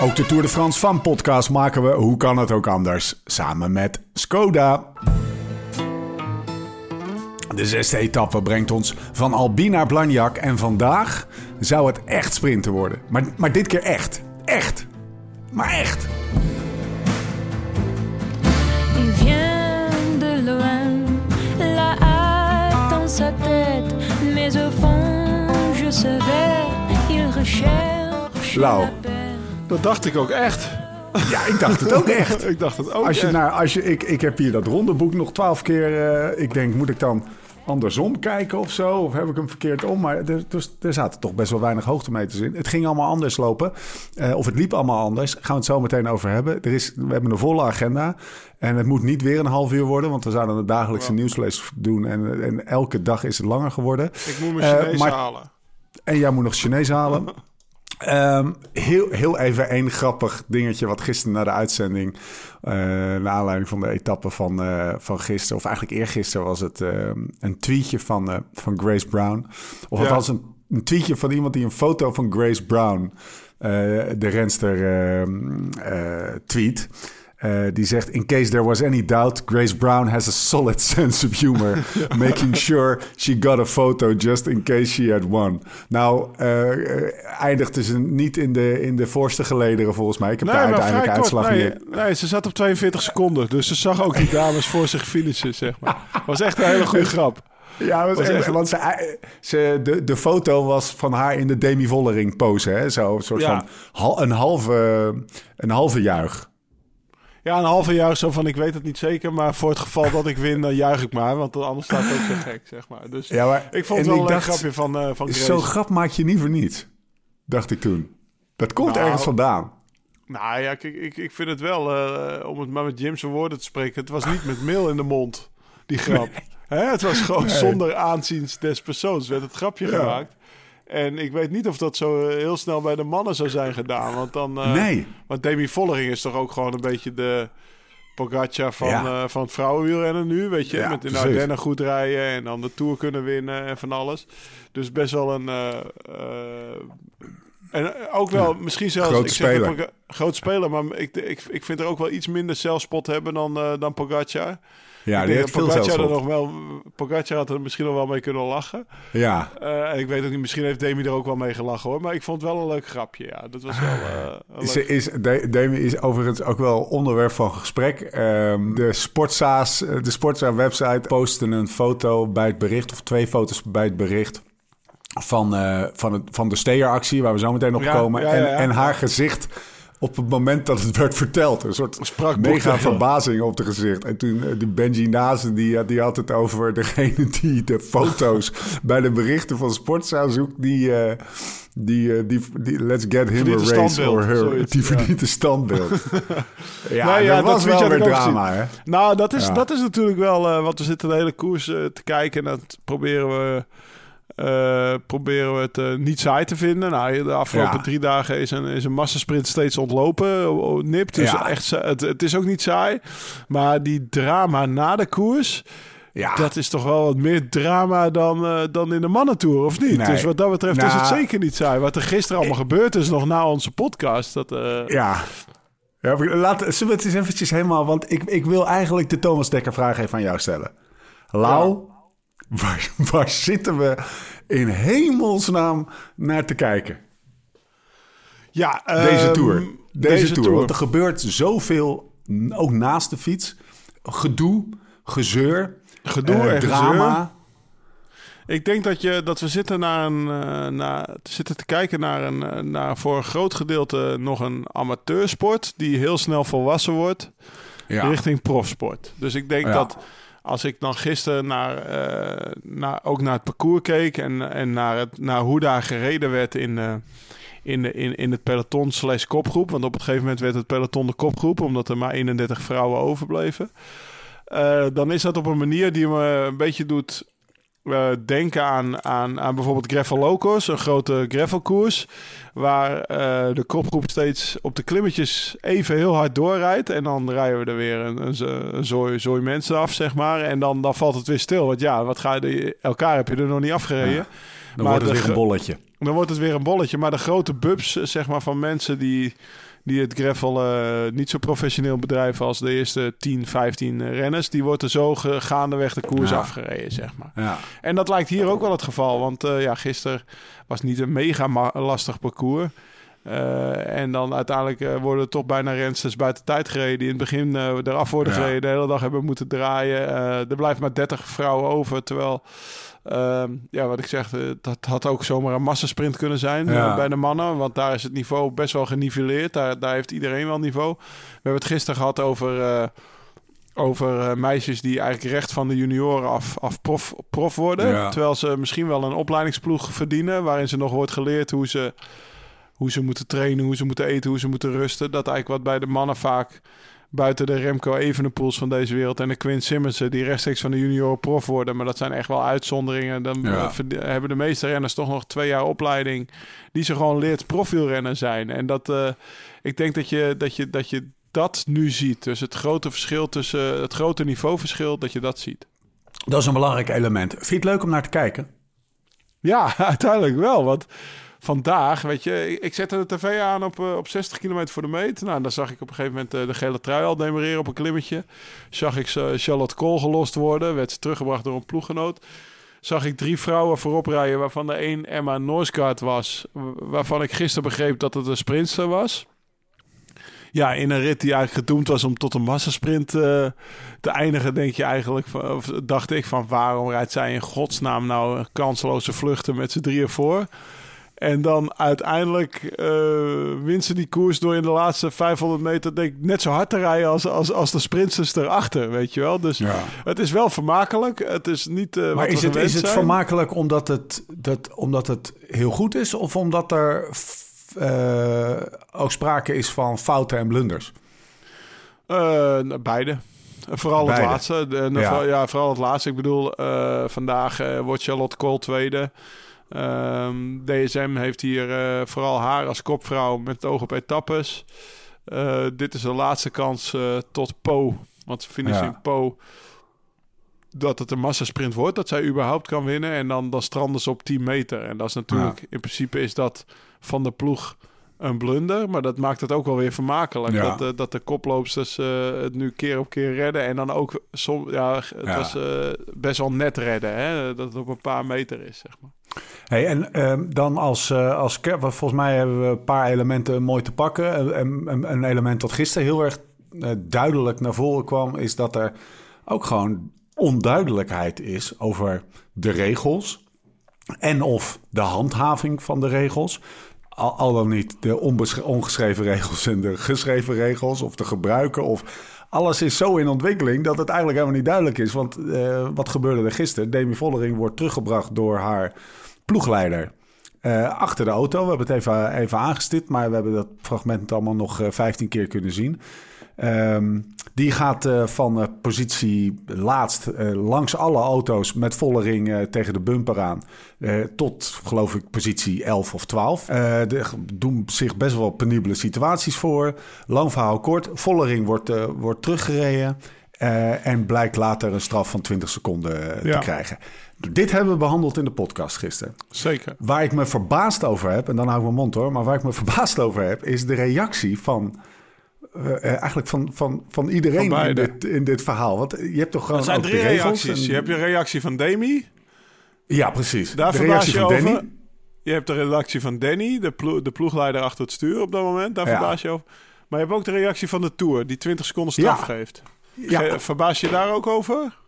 Ook de Tour de France van podcast maken we, hoe kan het ook anders, samen met Skoda. De zesde etappe brengt ons van Albi naar Blagnac en vandaag zou het echt sprinten worden. Maar, maar dit keer echt. Echt. Maar echt. Lau. Dat dacht ik ook echt. Ja, ik dacht het ook echt. ik dacht het ook Als je echt. naar, als je, ik, ik heb hier dat rondeboek nog twaalf keer. eh, ik denk, moet ik dan andersom kijken of zo? Of heb ik hem verkeerd om? Maar er, dus, er zaten toch best wel weinig hoogtemeters in. Het ging allemaal anders lopen. Eh, of het liep allemaal anders. Gaan we het zo meteen over hebben. Er is, we hebben een volle agenda. En het moet niet weer een half uur worden. Want we zouden het dagelijkse nieuwslees doen. En, en elke dag is het langer geworden. Ik moet mijn Eh, Chinees maar- halen. En jij moet nog Chinees halen. Ehm, heel, heel even één grappig dingetje wat gisteren na de uitzending... eh naar aanleiding van de etappe van, eh, van gisteren... of eigenlijk eergisteren was het ehm, een tweetje van, eh, van Grace Brown. Of Ja. althans een, een tweetje van iemand die een foto van Grace Brown... de renster ehm, eh, tweet... Eh, die zegt: In case there was any doubt, Grace Brown has a solid sense of humor, making sure she got a photo just in case she had won. Nou, eh, eindigde ze niet in de, in de voorste gelederen volgens mij. Ik heb Nee, vrij kort. uitslag Nee, niet. nee, ze zat op 42 seconden. Dus ze zag ook die dames voor zich finishen, zeg maar. was echt een hele goede grap. Ja, was was echt, echt- want ze, ze, de, de foto was van haar in de Demi Vollering pose. Hè? Zo, een soort Ja. van hal- een, halve, een halve juich. Ja, een halve jaar zo van ik weet het niet zeker. Maar voor het geval dat ik win, dan juich ik maar. Want anders staat het ook zo gek, zeg maar. Dus Ja, maar, ik vond het wel ik een dacht, grapje van, eh van. Zo'n grap maak je niet voor niets, dacht ik toen. Dat komt Nou, ergens vandaan. Nou ja, kijk, ik, ik vind het wel, eh, om het maar met Jim's woorden te spreken... het was niet met meel in de mond, die grap. Hè, het was gewoon zonder aanzien des persoons werd het grapje Ja. gemaakt. En ik weet niet of dat zo eh, heel snel bij de mannen zou zijn gedaan. Want dan... eh, Nee. Want Demi Vollering is toch ook gewoon een beetje de Pogacar van, Ja. eh, van het vrouwenwielrennen nu, weet je. Ja, Met in precies. Ardennen goed rijden en dan de Tour kunnen winnen en van alles. Dus best wel een... en ook wel misschien zelfs... Grote ik speler. Groot speler, maar ik, ik, ik vind er ook wel iets minder zelfspot hebben dan, eh dan Pogacar. Ja, ik die heeft veel Pogacar er nog wel... Pogacar had er misschien nog wel mee kunnen lachen. Ja, Eh, en ik weet ook niet, misschien heeft Demi er ook wel mee gelachen hoor. Maar ik vond het wel een leuk grapje, ja. Dat was wel... eh, leuk- is, De- Demi is overigens ook wel onderwerp van gesprek. Ehm, de Sportsa's, eh, de Sportsa website postte een foto bij het bericht, of twee foto's bij het bericht. Van, eh, van, het, van de Steer-actie, waar we zo meteen op Ja, komen. ja, ja, ja. En, en haar gezicht op het moment dat het werd verteld. Een soort Sprak mega verbazing op het gezicht. En toen eh, die Benji Nazen, die, had- die had het over degene die de foto's bij de berichten van Sportsa zoekt. Die, eh, die, eh, die, die, let's get him a race or her. zoiets, die verdient een standbeeld. ja, Nou ja, dat was wel weer drama, hè? Nou, dat is, Ja. dat is natuurlijk wel... eh want we zitten de hele koers eh, te kijken... en dat proberen we, eh, proberen we het eh, niet saai te vinden. Nou, de afgelopen Ja. drie dagen is een, is een massasprint steeds ontlopen. Nipt, dus Ja. echt, het, het is ook niet saai. Maar die drama na de koers... Ja, Dat is toch wel wat meer drama dan, eh, dan in de mannentour, of niet? Nee. Dus wat dat betreft is het Nou, zeker niet saai. Wat er gisteren allemaal gebeurd is, nog na onze podcast. Dat, ja. ja laat, zullen we het eens eventjes helemaal... Want ik, ik wil eigenlijk de Thomas Dekker vraag even aan jou stellen. Lau, waar, waar zitten we in hemelsnaam naar te kijken? ja Deze ehm, tour. Deze, deze tour. tour. Want er gebeurt zoveel, ook naast de fiets. Gedoe, gezeur, Gedoe eh, en drama. gezeur. Ik denk dat, je, dat we zitten, naar een, eh, naar, zitten te kijken naar, een, eh, naar voor een groot gedeelte nog een amateursport... die heel snel volwassen wordt Ja. richting profsport. Dus ik denk Ja. dat als ik dan gisteren naar, eh, naar, ook naar het parcours keek... en, en naar, het, naar hoe daar gereden werd in... eh, in, de, in, in het peloton slash kopgroep. Want op het gegeven moment werd het peloton de kopgroep... omdat er maar 31 vrouwen overbleven. Eh, dan is dat op een manier die me een beetje doet eh, denken aan, aan, aan bijvoorbeeld Gravel Locos, een grote gravelkoers. Waar eh, de kopgroep steeds op de klimmetjes even heel hard doorrijdt. En dan rijden we er weer een, een, een zooi, zooi mensen af, zeg maar. En dan, dan valt het weer stil. Want ja, wat ga je, elkaar heb je er nog niet afgereden. Dan Maar wordt het weer een bolletje. dan wordt het weer een bolletje. Maar de grote bubs, zeg maar, van mensen die, die het gravel eh, niet zo professioneel bedrijven als de eerste 10, 15 renners, die worden zo ge- gaandeweg de koers Ja. afgereden, zeg maar. Ja. En dat lijkt hier ook wel het geval. Want eh, ja, gisteren was niet een mega lastig parcours. Eh, en dan uiteindelijk eh, worden toch bijna rensters buiten tijd gereden. Die in het begin eh, eraf worden Ja. gereden. De hele dag hebben moeten draaien. Er blijft maar 30 vrouwen over. Terwijl, ehm, ja, wat ik zeg, dat had ook zomaar een massasprint kunnen zijn Ja. bij de mannen. Want daar is het niveau best wel geniveleerd. Daar, daar heeft iedereen wel niveau. We hebben het gisteren gehad over... over meisjes die eigenlijk recht van de junioren af, af prof, prof worden. Ja. Terwijl ze misschien wel een opleidingsploeg verdienen... waarin ze nog wordt geleerd hoe ze, hoe ze moeten trainen... hoe ze moeten eten, hoe ze moeten rusten. Dat eigenlijk wat bij de mannen vaak... buiten de Remco Evenepoels van deze wereld... en de Quinn Simmonsen die rechtstreeks van de junioren prof worden. Maar dat zijn echt wel uitzonderingen. Dan Ja. eh, hebben de meeste renners toch nog twee jaar opleiding... die ze gewoon leert profielrenner zijn. En dat, eh, ik denk dat je, dat je, dat je dat nu ziet. Dus het grote verschil tussen het grote niveauverschil, dat je dat ziet. Dat is een belangrijk element. Vind je het leuk om naar te kijken? Ja, uiteindelijk wel. Want vandaag, weet je, ik, zette de tv aan op, eh, op 60 kilometer voor de meet. Nou, dan zag ik op een gegeven moment eh, de gele trui al demereren op een klimmetje. Zag ik eh, Charlotte Kool gelost worden. Werd ze teruggebracht door een ploeggenoot. Zag ik drie vrouwen voorop rijden, waarvan de één Emma Noorskaart was. Waarvan ik gisteren begreep dat het een sprintster was. Ja, in een rit die eigenlijk gedoemd was om tot een massasprint te eindigen, denk je eigenlijk, of dacht ik van waarom rijdt zij in godsnaam nou kanseloze vluchten met z'n drieën voor? En dan uiteindelijk eh wint ze die koers door in de laatste 500 meter denk ik, net zo hard te rijden als, als, als de sprinters erachter, weet je wel. Dus Ja. het is wel vermakelijk. Het is niet eh Maar wat is het, is het vermakelijk omdat het, dat, omdat het heel goed is... of omdat er eh, ook sprake is van fouten en blunders? Eh, beide. Vooral Beide. het laatste. De- Ja. vooral- ja, vooral het laatste. Ik bedoel, vandaag wordt Charlotte Kool tweede. Ehm, DSM heeft hier eh, vooral haar als kopvrouw met het oog op etappes. Eh, dit is de laatste kans eh, tot Po. Want ze finishen Ja. in Po. Dat het een massasprint wordt. Dat zij überhaupt kan winnen. En dan, dan stranden ze op 10 meter. En dat is natuurlijk... In principe is dat van de ploeg een blunder. Maar dat maakt het ook wel weer vermakelijk. Ja. Dat, de- dat de koploopsters eh, het nu keer op keer redden. En dan ook... Som, ja, het Ja. was eh, best wel net redden. Hè? Dat het op een paar meter is, zeg maar. Hey, en ehm, dan als, eh als volgens mij hebben we een paar elementen mooi te pakken. Een, een, een element dat gisteren heel erg duidelijk naar voren kwam, is dat er ook gewoon onduidelijkheid is over de regels en of de handhaving van de regels. Al, al dan niet de ongeschreven regels en de geschreven regels of de gebruiken of alles is zo in ontwikkeling dat het eigenlijk helemaal niet duidelijk is. Want eh, wat gebeurde er gisteren? Demi Vollering wordt teruggebracht door haar ploegleider eh, achter de auto. We hebben het even, even aangestipt, maar we hebben dat fragment allemaal nog eh, 15 keer kunnen zien. Ehm, die gaat eh, van eh, positie laatst eh, langs alle auto's met volle ring tegen de bumper aan. tot, geloof ik, positie 11 of 12. Eh er doen zich best wel penibele situaties voor. Lang verhaal kort. Volle ring wordt, wordt teruggereden. en blijkt later een straf van 20 seconden Ja. te krijgen. Dit hebben we behandeld in de podcast gisteren. Zeker. Waar ik me verbaasd over heb, en dan hou ik mijn mond hoor, maar waar ik me verbaasd over heb, is de reactie van. Eh, eh, eigenlijk van, van, van iedereen Van in dit, in dit verhaal. Want je hebt toch gewoon. Er zijn ook drie de regels reacties. en- Je hebt je reactie van Demi. Ja, precies. Daar de verbaas reactie je van over. Danny. Je hebt de redactie van Danny, de, plo- de ploegleider achter het stuur op dat moment. Daar Ja. verbaas je over. Maar je hebt ook de reactie van de Tour, die 20 seconden straf Ja. geeft. Ja. Ge- Verbaas je daar ook over?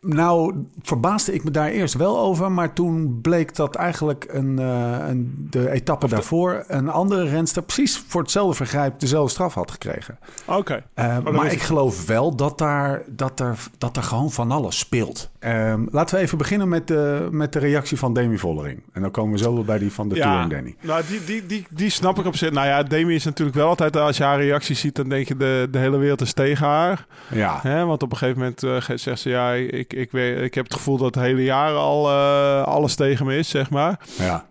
Nou, verbaasde ik me daar eerst wel over. Maar toen bleek dat eigenlijk een, eh, een, de etappe daarvoor... een andere renster precies voor hetzelfde vergrijp... dezelfde straf had gekregen. Oké. Uh, dan maar ik geloof wel dat daar, dat, er, dat er gewoon van alles speelt. Ehm, laten we even beginnen met de, met de reactie van Demi Vollering. En dan komen we zo wel bij die van de Tour en Danny. Nou, die, die, die, die snap ik op zich. Nou ja, Demi is natuurlijk wel altijd... Als je haar reactie ziet, dan denk je de, de hele wereld is tegen haar. Ja? Want op een gegeven moment eh, zegt ze... Ja, ik, ik, weet, ik heb het gevoel dat het hele jaar al eh, alles tegen me is, zeg maar. ja.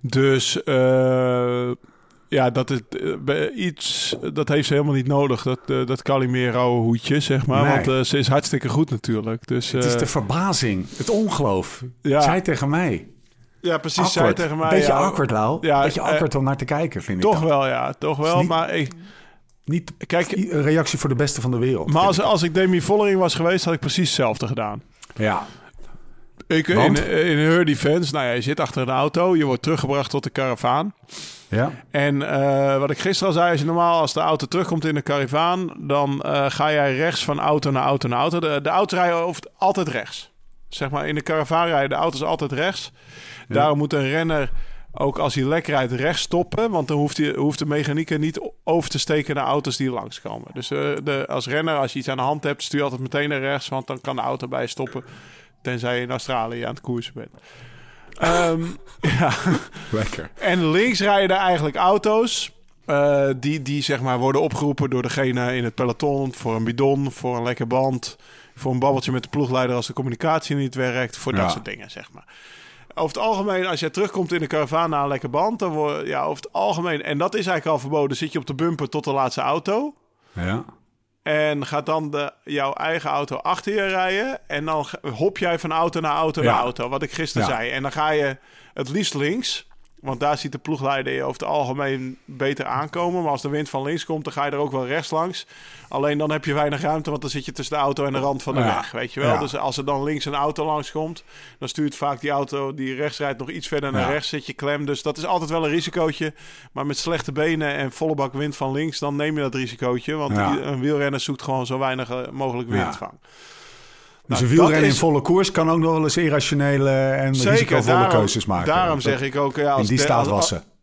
Dus eh, ja, dat, het, eh, iets, dat heeft ze helemaal niet nodig. Dat, eh, dat Calimero hoedje, zeg maar. Nee. Want eh, ze is hartstikke goed natuurlijk. Dus, Het is eh, de verbazing, het ongeloof. ja. Zij tegen mij. Ja, precies. Zij Awkward. tegen mij. Beetje ja, awkward, Lau. Ja, Beetje eh, awkward om naar te kijken, vind ik Toch wel, ja. Toch wel. niet- Maar, ik, Niet kijk, een reactie voor de beste van de wereld. maar als, ik. als ik Demi Vollering was geweest, had ik precies hetzelfde gedaan. Ja, Ik, in, in her defense, nou ja, je zit achter een auto, je wordt teruggebracht tot de karavaan. Ja. En eh, wat ik gisteren al zei, je normaal als de auto terugkomt in de karavaan, dan eh, ga jij rechts van auto naar auto naar auto. De, de auto rijden altijd rechts. Zeg maar, in de karavaan rijden de auto's altijd rechts. Daarom moet een renner ook als hij lekker rijdt rechts stoppen. Want dan hoeft, hij, hoeft de mechanieker niet over te steken naar auto's die langskomen. Dus eh, de, als renner, als je iets aan de hand hebt, stuur je altijd meteen naar rechts. Want dan kan de auto bij je stoppen. Tenzij je in Australië aan het koersen bent. Ehm, ja. lekker. En links rijden er eigenlijk auto's. eh, die, die zeg maar worden opgeroepen door degene in het peloton. Voor een bidon, voor een lekker band. Voor een babbeltje met de ploegleider als de communicatie niet werkt. Voor dat Ja. soort dingen, zeg maar. Over het algemeen, als jij terugkomt in de caravan na een lekker band. Dan word ja, over het algemeen. En dat is eigenlijk al verboden. Zit je op de bumper tot de laatste auto. Ja. En gaat dan de, jouw eigen auto achter je rijden. En dan hop jij van auto naar auto Ja. naar auto. Wat ik gisteren Ja. zei. En dan ga je het liefst links. Want daar ziet de ploegleider je over het algemeen beter aankomen. Maar als de wind van links komt, dan ga je er ook wel rechts langs. Alleen dan heb je weinig ruimte, want dan zit je tussen de auto en de rand van de Ja. weg. Weet je wel? Ja. Dus als er dan links een auto langs komt, dan stuurt vaak die auto die rechts rijdt nog iets verder naar Ja. rechts. Zit je klem. Dus dat is altijd wel een risicootje. Maar met slechte benen en volle bak wind van links, dan neem je dat risicootje. Want die- een wielrenner zoekt gewoon zo weinig eh, mogelijk windvang. Dus Nou, een wielrennen in volle koers kan ook nog wel eens irrationele en risicovolle daarom, keuzes maken. Daarom zeg ik ook, ja, als in die staat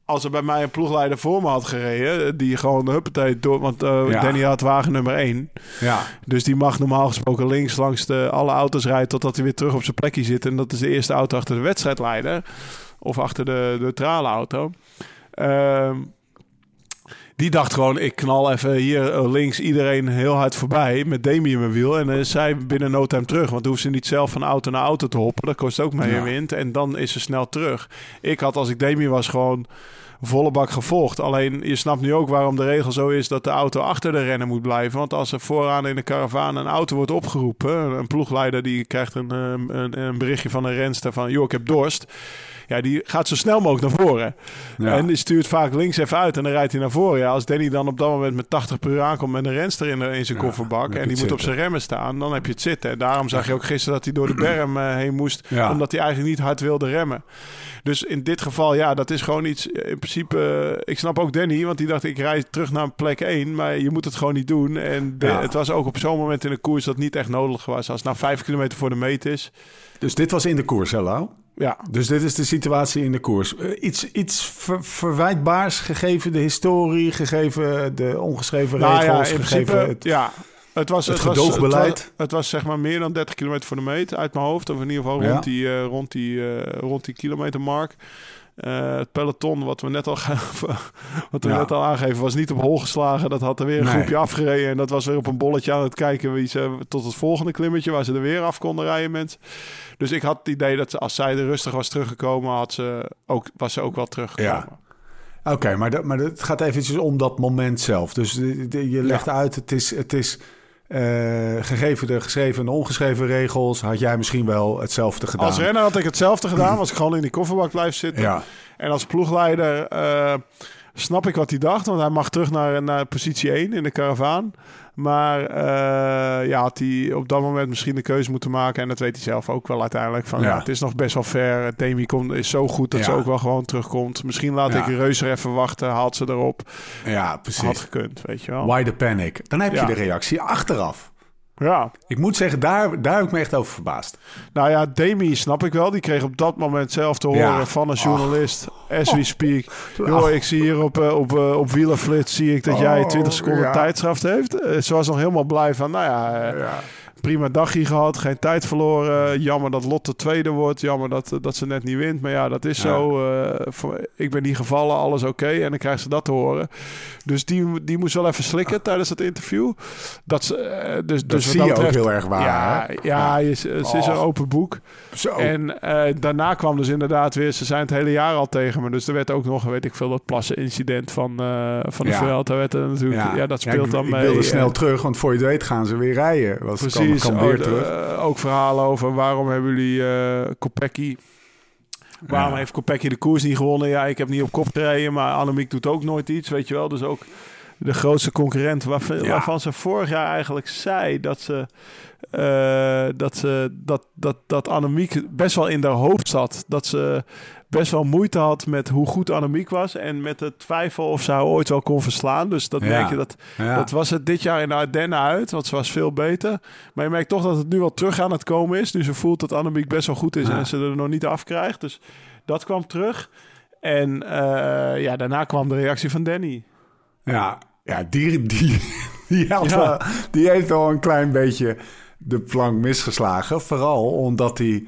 als- er bij mij een ploegleider voor me had gereden, die gewoon de huppatee door, want Ja. Danny had wagen nummer 1. Ja, Dus die mag normaal gesproken links langs de, alle auto's rijden totdat hij weer terug op zijn plekje zit. En dat is de eerste auto achter de wedstrijdleider. Of achter de neutrale auto. Ehm, die dacht gewoon, ik knal even hier eh, links iedereen heel hard voorbij met Demi in mijn wiel. En dan is zij binnen no time terug. Want dan hoeft ze niet zelf van auto naar auto te hoppen. Dat kost ook meer Ja. wind. En dan is ze snel terug. Ik had als ik Demi was gewoon volle bak gevolgd. Alleen je snapt nu ook waarom de regel zo is dat de auto achter de renner moet blijven. Want als er vooraan in de karavaan een auto wordt opgeroepen, een ploegleider die krijgt een, eh, een, een berichtje van een renster van joh, ik heb dorst. Ja, die gaat zo snel mogelijk naar voren. Ja. En die stuurt vaak links even uit en dan rijdt hij naar voren. Ja, als Danny dan op dat moment met 80 per uur aankomt met een renster in, in zijn Ja, kofferbak en die moet op zijn remmen staan, dan heb je het zitten. En daarom zag je ook gisteren dat hij door de berm eh, heen moest, omdat hij eigenlijk niet hard wilde remmen. Dus in dit geval, ja, dat is gewoon iets. eh, In principe, eh, ik snap ook Danny, want die dacht: ik rijd terug naar plek 1, maar je moet het gewoon niet doen. En de- het was ook op zo'n moment in de koers dat niet echt nodig was. Als het nou vijf kilometer voor de meet is, dus dit was in de koers, hè, Lau? Ja, Dus dit is de situatie in de koers. Eh, iets iets ver- verwijtbaars, gegeven de historie, gegeven de ongeschreven Nou regels, ja, gegeven principe, het... ja. Het was het het was-. Het was, het was zeg maar meer dan 30 kilometer voor de meet uit mijn hoofd. Of in ieder geval Ja. rond die, eh, rond die, eh, rond die kilometermark. Eh, het peloton, wat we net al, wat we Ja. net al aangeven, was niet op hol geslagen. Dat had er weer een Nee. groepje afgereden. En dat was weer op een bolletje aan het kijken wie ze, tot het volgende klimmetje, waar ze er weer af konden rijden. Mensen. Dus ik had het idee dat als zij er rustig was teruggekomen, had ze ook, was ze ook wel teruggekomen. Oké, maar, dat, maar het gaat eventjes om dat moment zelf. Dus je legt uit, het is, het is eh, gegeven de geschreven en ongeschreven regels... had jij misschien wel hetzelfde gedaan. Als renner had ik hetzelfde gedaan. Was ik gewoon in die kofferbak blijven zitten. Ja, En als ploegleider eh, snap ik wat hij dacht. Want hij mag terug naar, naar positie 1 in de karavaan. Maar eh, ja, had hij op dat moment misschien de keuze moeten maken. En dat weet hij zelf ook wel uiteindelijk. Van, ja. Ja. het is nog best wel ver. Demi komt, is zo goed dat ze ook wel gewoon terugkomt. Misschien laat Ja. ik Reuser even wachten. Haalt ze erop. ja Had precies. gekund, weet je wel. Why the panic? Dan heb je de reactie achteraf. Ja, Ik moet zeggen, daar, daar heb ik me echt over verbaasd. nou ja, Demi snap ik wel. Die kreeg op dat moment zelf te horen Ja. van een journalist. As we speak. Oh. Joh, ik zie hier op, eh, op, eh, op wielerflits zie ik dat jij Oh, 20 seconden ja. tijdstraf heeft. Eh, Ze was nog helemaal blij van, nou ja, Ja. Prima dagje gehad, geen tijd verloren. Jammer dat Lotte tweede wordt. Jammer dat, eh, dat ze net niet wint. Maar ja, dat is Ja. zo. eh, voor- ik ben niet gevallen, alles oké. En dan krijgt ze dat te horen. Dus die, die moest wel even slikken tijdens het interview. Dat, ze, eh, dus, Dat dus zie je ook heel erg waar. Ja, hè? ja, je- ze is een open boek. Zo. En daarna kwam dus inderdaad weer, ze zijn het hele jaar al tegen me. Dus er werd ook nog, weet ik veel, dat plassen incident van, van de Ja. Werd er natuurlijk, ja, dat speelt ik, dan ik mee. wilde En snel terug, want voor je het weet gaan ze weer rijden. Was, Precies, Kan, kan weer ook, terug. ook verhalen over waarom hebben jullie eh Kopecky Waarom Ja. heeft Kopecky de koers niet gewonnen? Ja, ik heb niet op kop gereden, maar Annemiek doet ook nooit iets, weet je wel. Dus ook de grootste concurrent waarvan, Ja. waarvan ze vorig jaar eigenlijk zei dat ze... eh, dat, ze dat, dat, dat Annemiek best wel in haar hoofd zat. Dat ze best wel moeite had met hoe goed Annemiek was. En met de twijfel of ze haar ooit wel kon verslaan. Dus dat Ja. merk je dat Ja. dat was het dit jaar in de Ardennen uit, want ze was veel beter. Maar je merkt toch dat het nu wel terug aan het komen is. Nu ze voelt dat Annemiek best wel goed is Ja. en ze er nog niet afkrijgt. Dus dat kwam terug. En eh, ja, daarna kwam de reactie van Danny. Ja, ja die, die, had die heeft al een klein beetje de plank misgeslagen. Vooral omdat hij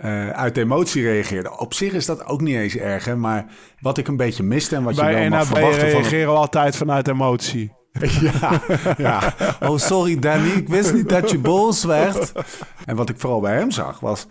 eh, uit emotie reageerde. Op zich is dat ook niet eens erg, hè, maar wat ik een beetje miste en wat je wel mag NAB verwachten van... een- reageren we altijd vanuit emotie. Ja, ja. Oh, sorry Danny, ik wist niet dat je boos werd. En wat ik vooral bij hem zag was...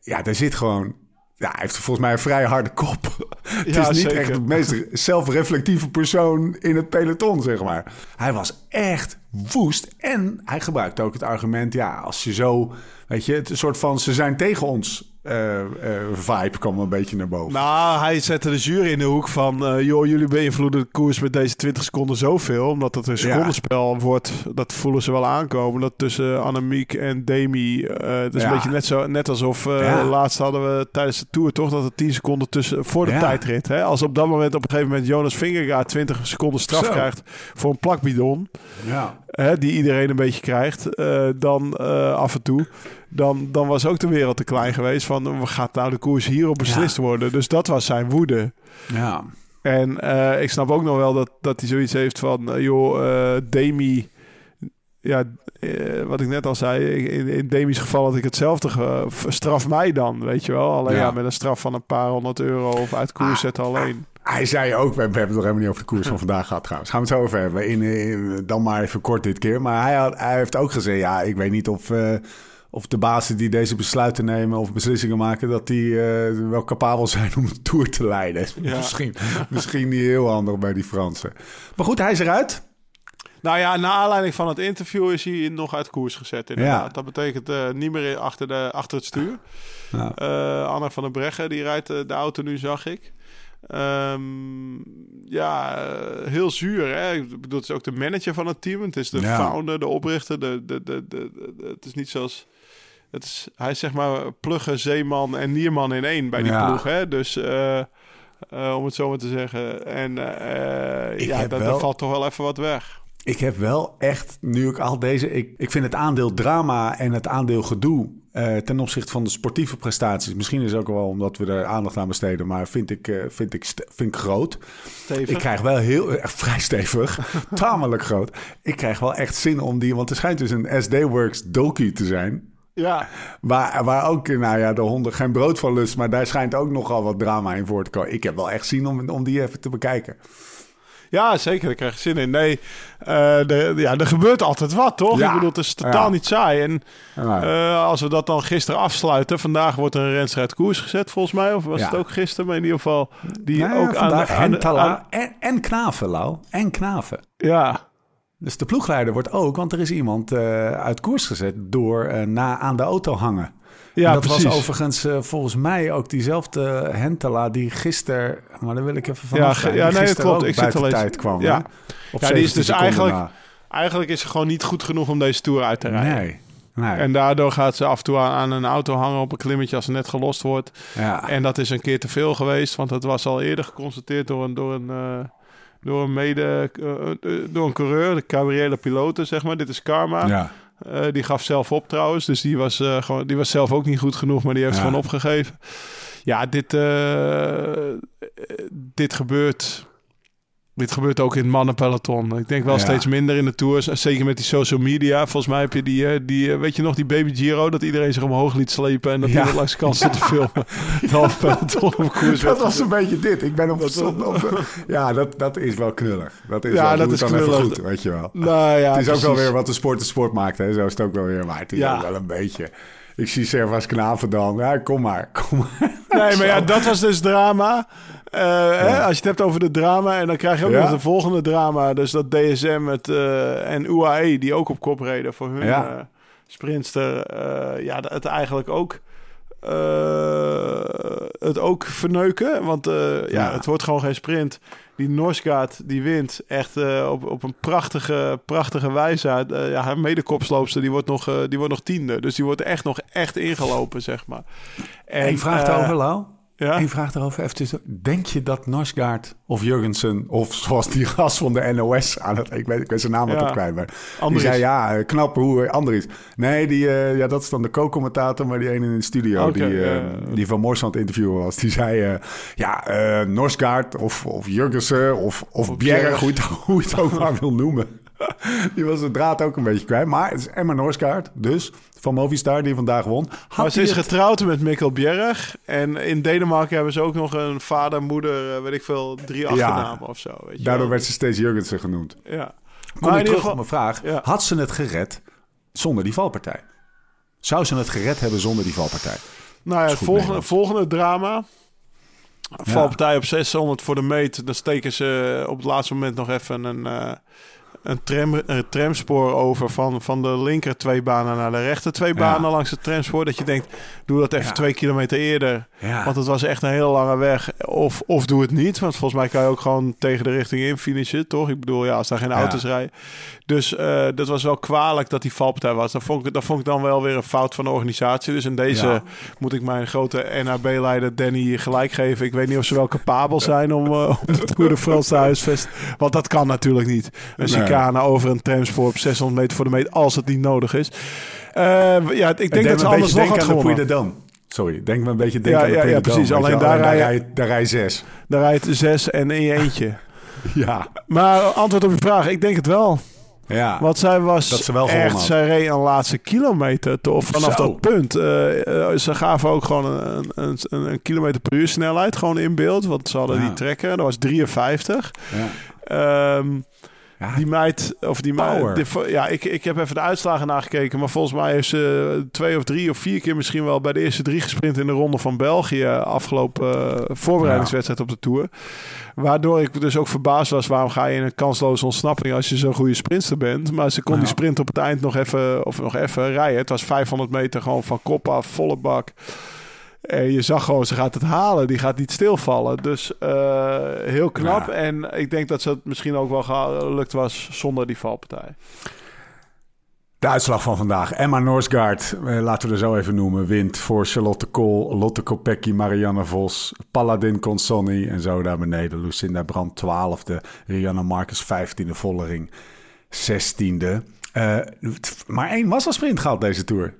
Ja, er zit gewoon... Ja, hij heeft volgens mij een vrij harde kop. Het Ja, is niet zeker. echt de meest zelfreflectieve persoon in het peloton, zeg maar. Hij was echt woest. En hij gebruikte ook het argument... Ja, als je zo... Weet je, het een soort van... Ze zijn tegen ons eh, eh, vibe kwam een beetje naar boven. Nou, hij zette de jury in de hoek van... eh, joh, jullie beïnvloeden de koers met deze 20 seconden zoveel. Omdat het een secondenspel wordt. Dat voelen ze wel aankomen. Dat tussen Annemiek en Demi... het is Ja. een beetje net, zo, net alsof... Ja. Laatst hadden we tijdens de Tour toch... dat er 10 seconden tussen voor de tijdrit. Hè? Als op dat moment op een gegeven moment... Jonas Vingegaard 20 seconden straf Zo. krijgt... voor een plakbidon... Ja. Hè, die iedereen een beetje krijgt... dan af en toe... Dan, dan was ook de wereld te klein geweest van... gaat nou de koers hierop beslist worden? Dus dat was zijn woede. Ja. En eh, ik snap ook nog wel dat, dat hij zoiets heeft van, eh, joh, eh, Demi, ja, wat ik net al zei, in, in Demi's geval had ik hetzelfde, ge- straf mij dan, weet je wel. Alleen ja. Ja. met een straf van een paar honderd euro of uit koers Ah, zetten alleen. Hij zei ook, we hebben het nog helemaal niet over de koers van vandaag gehad trouwens. Gaan we het zo over hebben. In, in- dan maar even kort dit keer. Maar hij, had, hij heeft ook gezegd, ja, ik weet niet of, of de bazen die deze besluiten nemen of beslissingen maken, dat die eh, wel capabel zijn om de Tour te leiden. Ja. Misschien, misschien niet heel handig bij die Fransen. Maar goed, hij is eruit. Nou ja, na aanleiding van het interview is hij nog uit koers gezet inderdaad. Ja. Dat betekent eh, niet meer achter, de, achter het stuur. Ja. Eh, Anna van der Breggen, die rijdt de auto nu, zag ik. Ehm, ja, heel zuur. Hè? Ik bedoel, het is ook de manager van het team. Het is de Ja. founder, de oprichter. De, de, de, de, de- het is niet zoals... Het is, hij is zeg maar pluggen, zeeman en nierman in één bij die Ja. ploeg. Hè? Dus eh, eh, om het zo maar te zeggen. En eh, ja, wel- daar valt toch wel even wat weg. Ik heb wel echt, nu ik al deze... Ik, ik vind het aandeel drama en het aandeel gedoe... ten opzichte van de sportieve prestaties... misschien is het ook wel omdat we er aandacht aan besteden... maar vind ik, vind ik, vind ik groot. Stevig. Ik krijg wel heel... eh, vrij stevig. tamelijk groot. Ik krijg wel echt zin om die... want er schijnt dus een SD-Works docu te zijn... Ja, Waar, waar ook, nou ja, de honden geen brood van lust... maar daar schijnt ook nogal wat drama in voor te komen. Ik heb wel echt zin om, om die even te bekijken. Ja, zeker. Daar krijg je zin in. Nee, eh, de, ja, er gebeurt altijd wat, toch? Ja. Ik bedoel, het is totaal Ja. niet saai. En eh, als we dat dan gisteren afsluiten... Vandaag wordt er een renstrijd koers gezet, volgens mij. Of was Ja. het ook gisteren? Maar in ieder geval... Die nou ook de- aan- en, en Knaven, Lau. En Knaven. Ja, Dus de ploegleider wordt ook, want er is iemand eh, uit koers gezet door eh, na aan de auto hangen. ja En dat precies. was overigens eh, volgens mij ook diezelfde Hentela die gisteren, maar daar wil ik even van Ja, afstaan, ge- ja, nee, klopt. Ik zit al eens- tijd kwam. ja. Ja, die is 17 dus eigenlijk- na. Eigenlijk is ze gewoon niet goed genoeg om deze Tour uit te rijden. Nee, nee. En daardoor gaat ze af en toe aan, een auto hangen op een klimmetje als ze net gelost wordt. ja. En dat is een keer te veel geweest, want dat was al eerder geconstateerd door een, door een, door een mede, eh, eh, door een coureur, de Gabriele Piloten, zeg maar. Dit is Karma. ja. Eh, die gaf zelf op trouwens, dus die was, gewoon, die was zelf ook niet goed genoeg, maar die heeft Ja. gewoon opgegeven. Ja, dit, dit gebeurt. Dit gebeurt ook in het mannenpeloton. Ik denk wel Ja. steeds minder in de tours. Zeker met die social media. Volgens mij heb je die, eh, die eh, weet je nog, die Baby Giro. Dat iedereen zich omhoog liet slepen. En dat Ja. langs de kant stond te filmen. Het half peloton op koers. Dat was een beetje dit. Ik ben op, op, op- ja, dat, dat is wel knullig. Dat is Ja, wel, dat is dan even knullig. goed, weet je wel. Nou ja, het is ook wel weer wat de sport de sport maakt. Hè? Zo is het ook wel weer. Maar het is Ja. wel een beetje... Ik zie Servas Knaven dan. Ja, kom maar, kom maar. Nee, maar ja, dat was dus drama. Eh, hè, als je het hebt over de drama. En dan krijg je ook Ja. nog de volgende drama. Dus dat DSM het, eh, en UAE, die ook op kop reden voor hun Ja. eh, sprintster. ja, het eigenlijk ook het ook verneuken. Want ja. Ja. het wordt gewoon geen sprint. Die Norsgaard, die wint echt op, op een prachtige, prachtige wijze. Ja, haar medekopsloopster, die wordt, nog, die wordt nog tiende. Dus die wordt echt nog echt ingelopen, zeg maar. En, vraag eh, daarover, Lau. Ja? Eén vraag daarover. Even tussen. Denk je dat Norsgaard of Jurgensen... of zoals die gast van de NOS aan het... Ik weet, ik weet zijn naam Ja. kwijt, maar... Die zei, ja, eh, knap hoe Andries. Nee, die, eh, ja, dat is dan de co-commentator, maar die ene in de studio... Die, eh, ja. die van Mors aan het interviewen was. Die zei, eh, ja, eh Norsgaard of, of Jurgensen of, of, Bjerg, Bjerg. hoe je het ook maar wil noemen. Die was de draad ook een beetje kwijt. Maar het is Emma Norsgaard, dus van Movistar, die vandaag won. Had Maar ze is het- getrouwd met Mikkel Bjerg. En in Denemarken hebben ze ook nog een vader, moeder, eh, weet ik veel, drie achternamen of zo. Weet je Daardoor wel. werd ze steeds Jurgensen genoemd. Ja. Kom Maar ik terug geval- op mijn vraag. Ja. Had ze het gered zonder die valpartij? Zou ze het gered hebben zonder die valpartij? Nou ja, het volgende, volgende drama. Valpartij op 600 voor de meet. Dan steken ze op het laatste moment nog even een, eh, een, tram, een tramspoor over van, van de linker twee banen naar de rechter twee banen langs het tramspoor. Dat je denkt, doe dat even Ja. twee kilometer eerder. Ja. Want het was echt een hele lange weg. Of, of doe het niet. Want volgens mij kan je ook gewoon tegen de richting in finishen, toch? Ik bedoel, ja, als daar geen auto's rijden. Dus eh, dat was wel kwalijk dat die valpartij was. Dat vond, ik, dat vond ik dan wel weer een fout van de organisatie. Dus in deze moet ik mijn grote NHB-leider Danny gelijk geven. Ik weet niet of ze wel capabel zijn om, uh, om de Tour de France te huisvesten. Want dat kan natuurlijk niet. Een Nee. Over een tramspoor op 600 meter voor de meet, als het niet nodig is. Eh, ja, ik denk dat ze anders nog Puy gewonnen. Dôme. Sorry, denk me een beetje denken Ja, aan de ja, ja, precies. Alleen daar rij je- daar rij je zes. Daar rijdt zes en in je eentje. Ja, Maar antwoord op je vraag, ik denk het wel. ja. Want zij was Dat ze wel echt, had. zij reed een laatste kilometer. Of vanaf Zo. dat punt. eh, eh, ze gaven ook gewoon een, een, een, een kilometer per uur snelheid gewoon in beeld. Want ze hadden Ja. die trekker, dat was 53. ja. Ehm, Ja, die meid, of die meid, ja, ik, ik heb even de uitslagen nagekeken, maar volgens mij heeft ze twee of drie of vier keer misschien wel bij de eerste drie gesprint in de ronde van België afgelopen eh, voorbereidingswedstrijd op de Tour. Waardoor ik dus ook verbaasd was, waarom ga je in een kansloze ontsnapping als je zo'n goede sprinter bent? Maar ze kon die sprint op het eind nog even, of nog even rijden. Het was 500 meter gewoon van kop af, volle bak. En je zag gewoon, ze gaat het halen. Die gaat niet stilvallen. Dus eh, heel knap. Ja. En ik denk dat ze het misschien ook wel gelukt was zonder die valpartij. De uitslag van vandaag. Emma Norsgaard, eh, laten we er zo even noemen, wint voor Charlotte Kool, Lotte Kopecky, Marianne Vos, Paladin Consonni en zo daar beneden. Lucinda Brandt 12e, Rihanna Marcus 15e, Vollering 16e. Eh, maar één massasprint gehad deze Tour.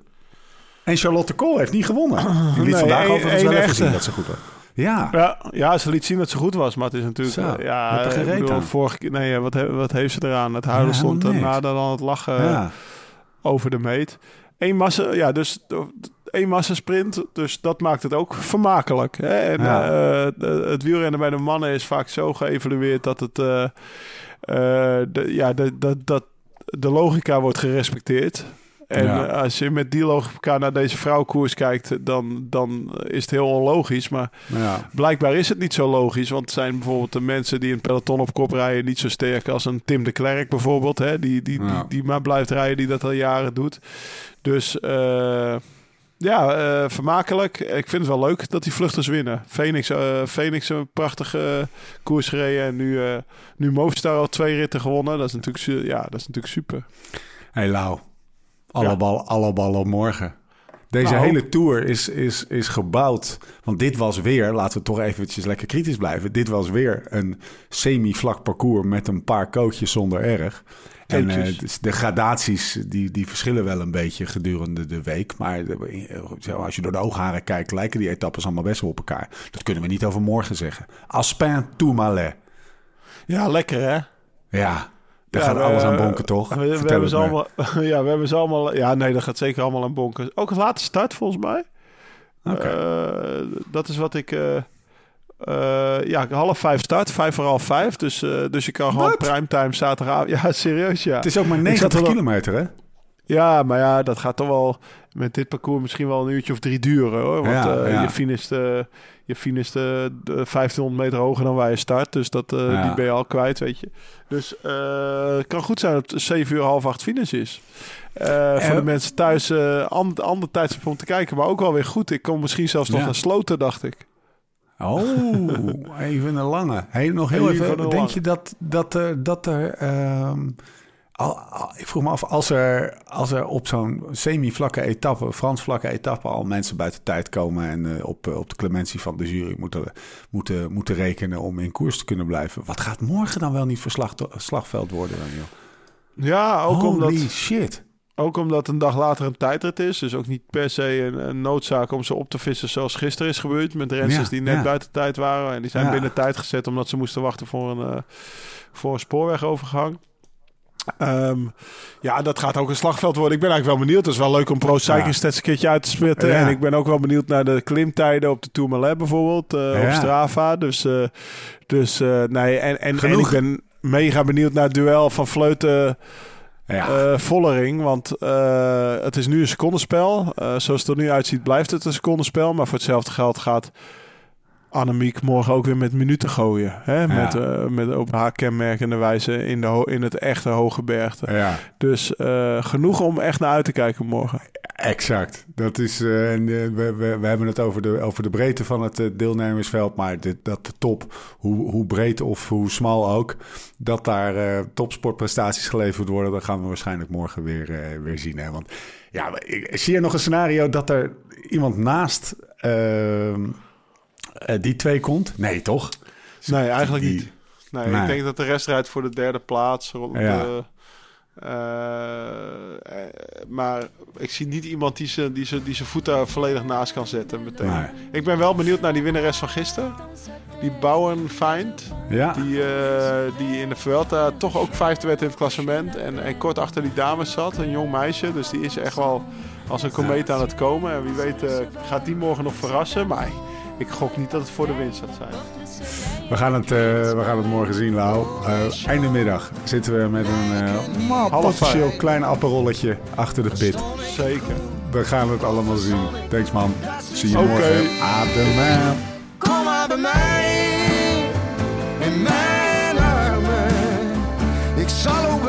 En Charlotte Kool heeft niet gewonnen. Die liet Nee, vandaag overigens wel even zien dat ze goed was. Ja, Ja, ja, ze liet zien dat ze goed was. Maar het is natuurlijk... Zo, eh, ja, heb er geen ik reet bedoel, aan. vorige keer... Nee, wat, he- wat heeft ze eraan? Het huilen Ja, stond er nader dan het lachen ja. over de meet. Eén massa... Ja, dus... één massasprint, dus dat maakt het ook vermakelijk. Hè? En Ja. eh, de- het wielrennen bij de mannen is vaak zo geëvalueerd dat het... eh, eh, de, ja, dat de logica wordt gerespecteerd. En Ja. eh, als je met die logica naar deze vrouwenkoers kijkt, dan, dan is het heel onlogisch. Maar ja. blijkbaar is het niet zo logisch. Want zijn bijvoorbeeld de mensen die een peloton op kop rijden niet zo sterk als een Tim de Klerk bijvoorbeeld. Hè? Die, die, Ja. die, die maar blijft rijden, die dat al jaren doet. Dus eh, ja, eh, vermakelijk. Ik vind het wel leuk dat die vluchters winnen. Phoenix, Phoenix een prachtige koers gereden. En nu, nu Movistar al twee ritten gewonnen. Dat is natuurlijk, ja, dat is natuurlijk super. Hey Lau, alle, bal, alle ballen morgen. Deze Nou. hele tour is, is, is gebouwd. Want dit was weer, laten we toch eventjes lekker kritisch blijven. Dit was weer een semi-vlak parcours met een paar kootjes zonder erg. En eh, dus de gradaties die, die verschillen wel een beetje gedurende de week. Maar de- zo, als je door de oogharen kijkt, lijken die etappes allemaal best wel op elkaar. Dat kunnen we niet over morgen zeggen. Aspin Tourmalet. Ja, lekker hè? Ja, daar Ja, gaat we- alles aan bonken, toch? We, hebben ze me. allemaal, ja, we hebben ze allemaal. Ja, nee, dat gaat zeker allemaal aan bonken. Ook een late start volgens mij. Oké. Eh, dat is wat ik. eh, eh, ja, half vijf start, vijf voor half vijf. Dus, eh, dus je kan gewoon primetime zaterdagavond. Ja, serieus, ja. Het is ook maar Ik zat 90 er wel- kilometer, hè? Ja, maar ja, dat gaat toch wel met dit parcours misschien wel een uurtje of drie duren hoor. Want Ja, eh, ja. je finist, eh, je finist de 1500 meter hoger dan waar je start. Dus dat, eh, Ja. die ben je al kwijt, weet je. Dus eh, het kan goed zijn dat het 7 uur half acht finish is. Voor de mensen thuis ander, ander tijdstip om te kijken. Maar ook wel weer goed. Ik kom misschien zelfs nog naar Sloten, dacht ik. Oh, even een lange. Hey, nog heel Even even. een denk je dat, dat er. Dat er ehm, al- ik vroeg me af, als er, als er op zo'n semi-vlakke etappe, Frans-vlakke etappe, al mensen buiten tijd komen en eh, op, eh, op de clementie van de jury moeten, moeten, moeten rekenen om in koers te kunnen blijven. Wat gaat morgen dan wel niet voor slag, slagveld worden dan, joh? Ja, ook Holy omdat, shit. ook omdat een dag later een tijdrit is. Dus ook niet per se een, een noodzaak om ze op te vissen zoals gisteren is gebeurd. Met renners Ja, die net ja. buiten tijd waren. En die zijn Ja. binnen tijd gezet omdat ze moesten wachten voor een, eh, voor een spoorwegovergang. Ehm, ja, dat gaat ook een slagveld worden. Ik ben eigenlijk wel benieuwd. Het is wel leuk om Pro Cycling Ja. Stats een keertje uit te spitten. Ja. En ik ben ook wel benieuwd naar de klimtijden op de Tourmalet bijvoorbeeld. Ja. Op Strava. Dus, eh, dus eh, nee. En, en, en ik ben mega benieuwd naar het duel van Vleuten... Ja. eh Vollering, want het is nu een secondenspel. Eh, zoals het er nu uitziet blijft het een secondenspel. Maar voor hetzelfde geld gaat Annemiek morgen ook weer met minuten gooien. Hè? Met, eh, met op haar kenmerkende wijze in, de in het echte hoge bergte. ja. Dus eh, genoeg om echt naar uit te kijken morgen. Exact. Dat is, eh, en, we, we, we hebben het over de, over de breedte van het deelnemersveld. Maar dit, dat de top, hoe, hoe breed of hoe smal ook, dat daar topsportprestaties geleverd worden, dat gaan we waarschijnlijk morgen weer, weer zien. Hè? Want ja, ik zie je nog een scenario dat er iemand naast eh, die twee komt? Nee, toch? Nee, eigenlijk Die- niet. Nee, Nee. Ik denk dat de rest rijdt voor de derde plaats. Rond Ja. de, eh, eh, maar ik zie niet iemand die zijn die ze, die ze voet daar volledig naast kan zetten meteen. Nee. Ik ben wel benieuwd naar die winnares van gisteren. Die Bauernfeind. Ja. Die, die in de Vuelta toch ook vijfde werd in het klassement. En, en kort achter die dames zat. Een jong meisje. Dus die is echt wel als een komeet aan het komen. En wie weet gaat die morgen nog verrassen. Maar ik gok niet dat het voor de winst zou zijn. We gaan het, eh, we gaan het morgen zien, Lau. Uh, einde middag zitten we met een uh, potentieel klein apparolletje achter de pit. Zeker. We gaan het allemaal zien. Thanks, man. Zie je okay. morgen. Adem. Kom aan bij mij. In mijn armen. Ik zal ook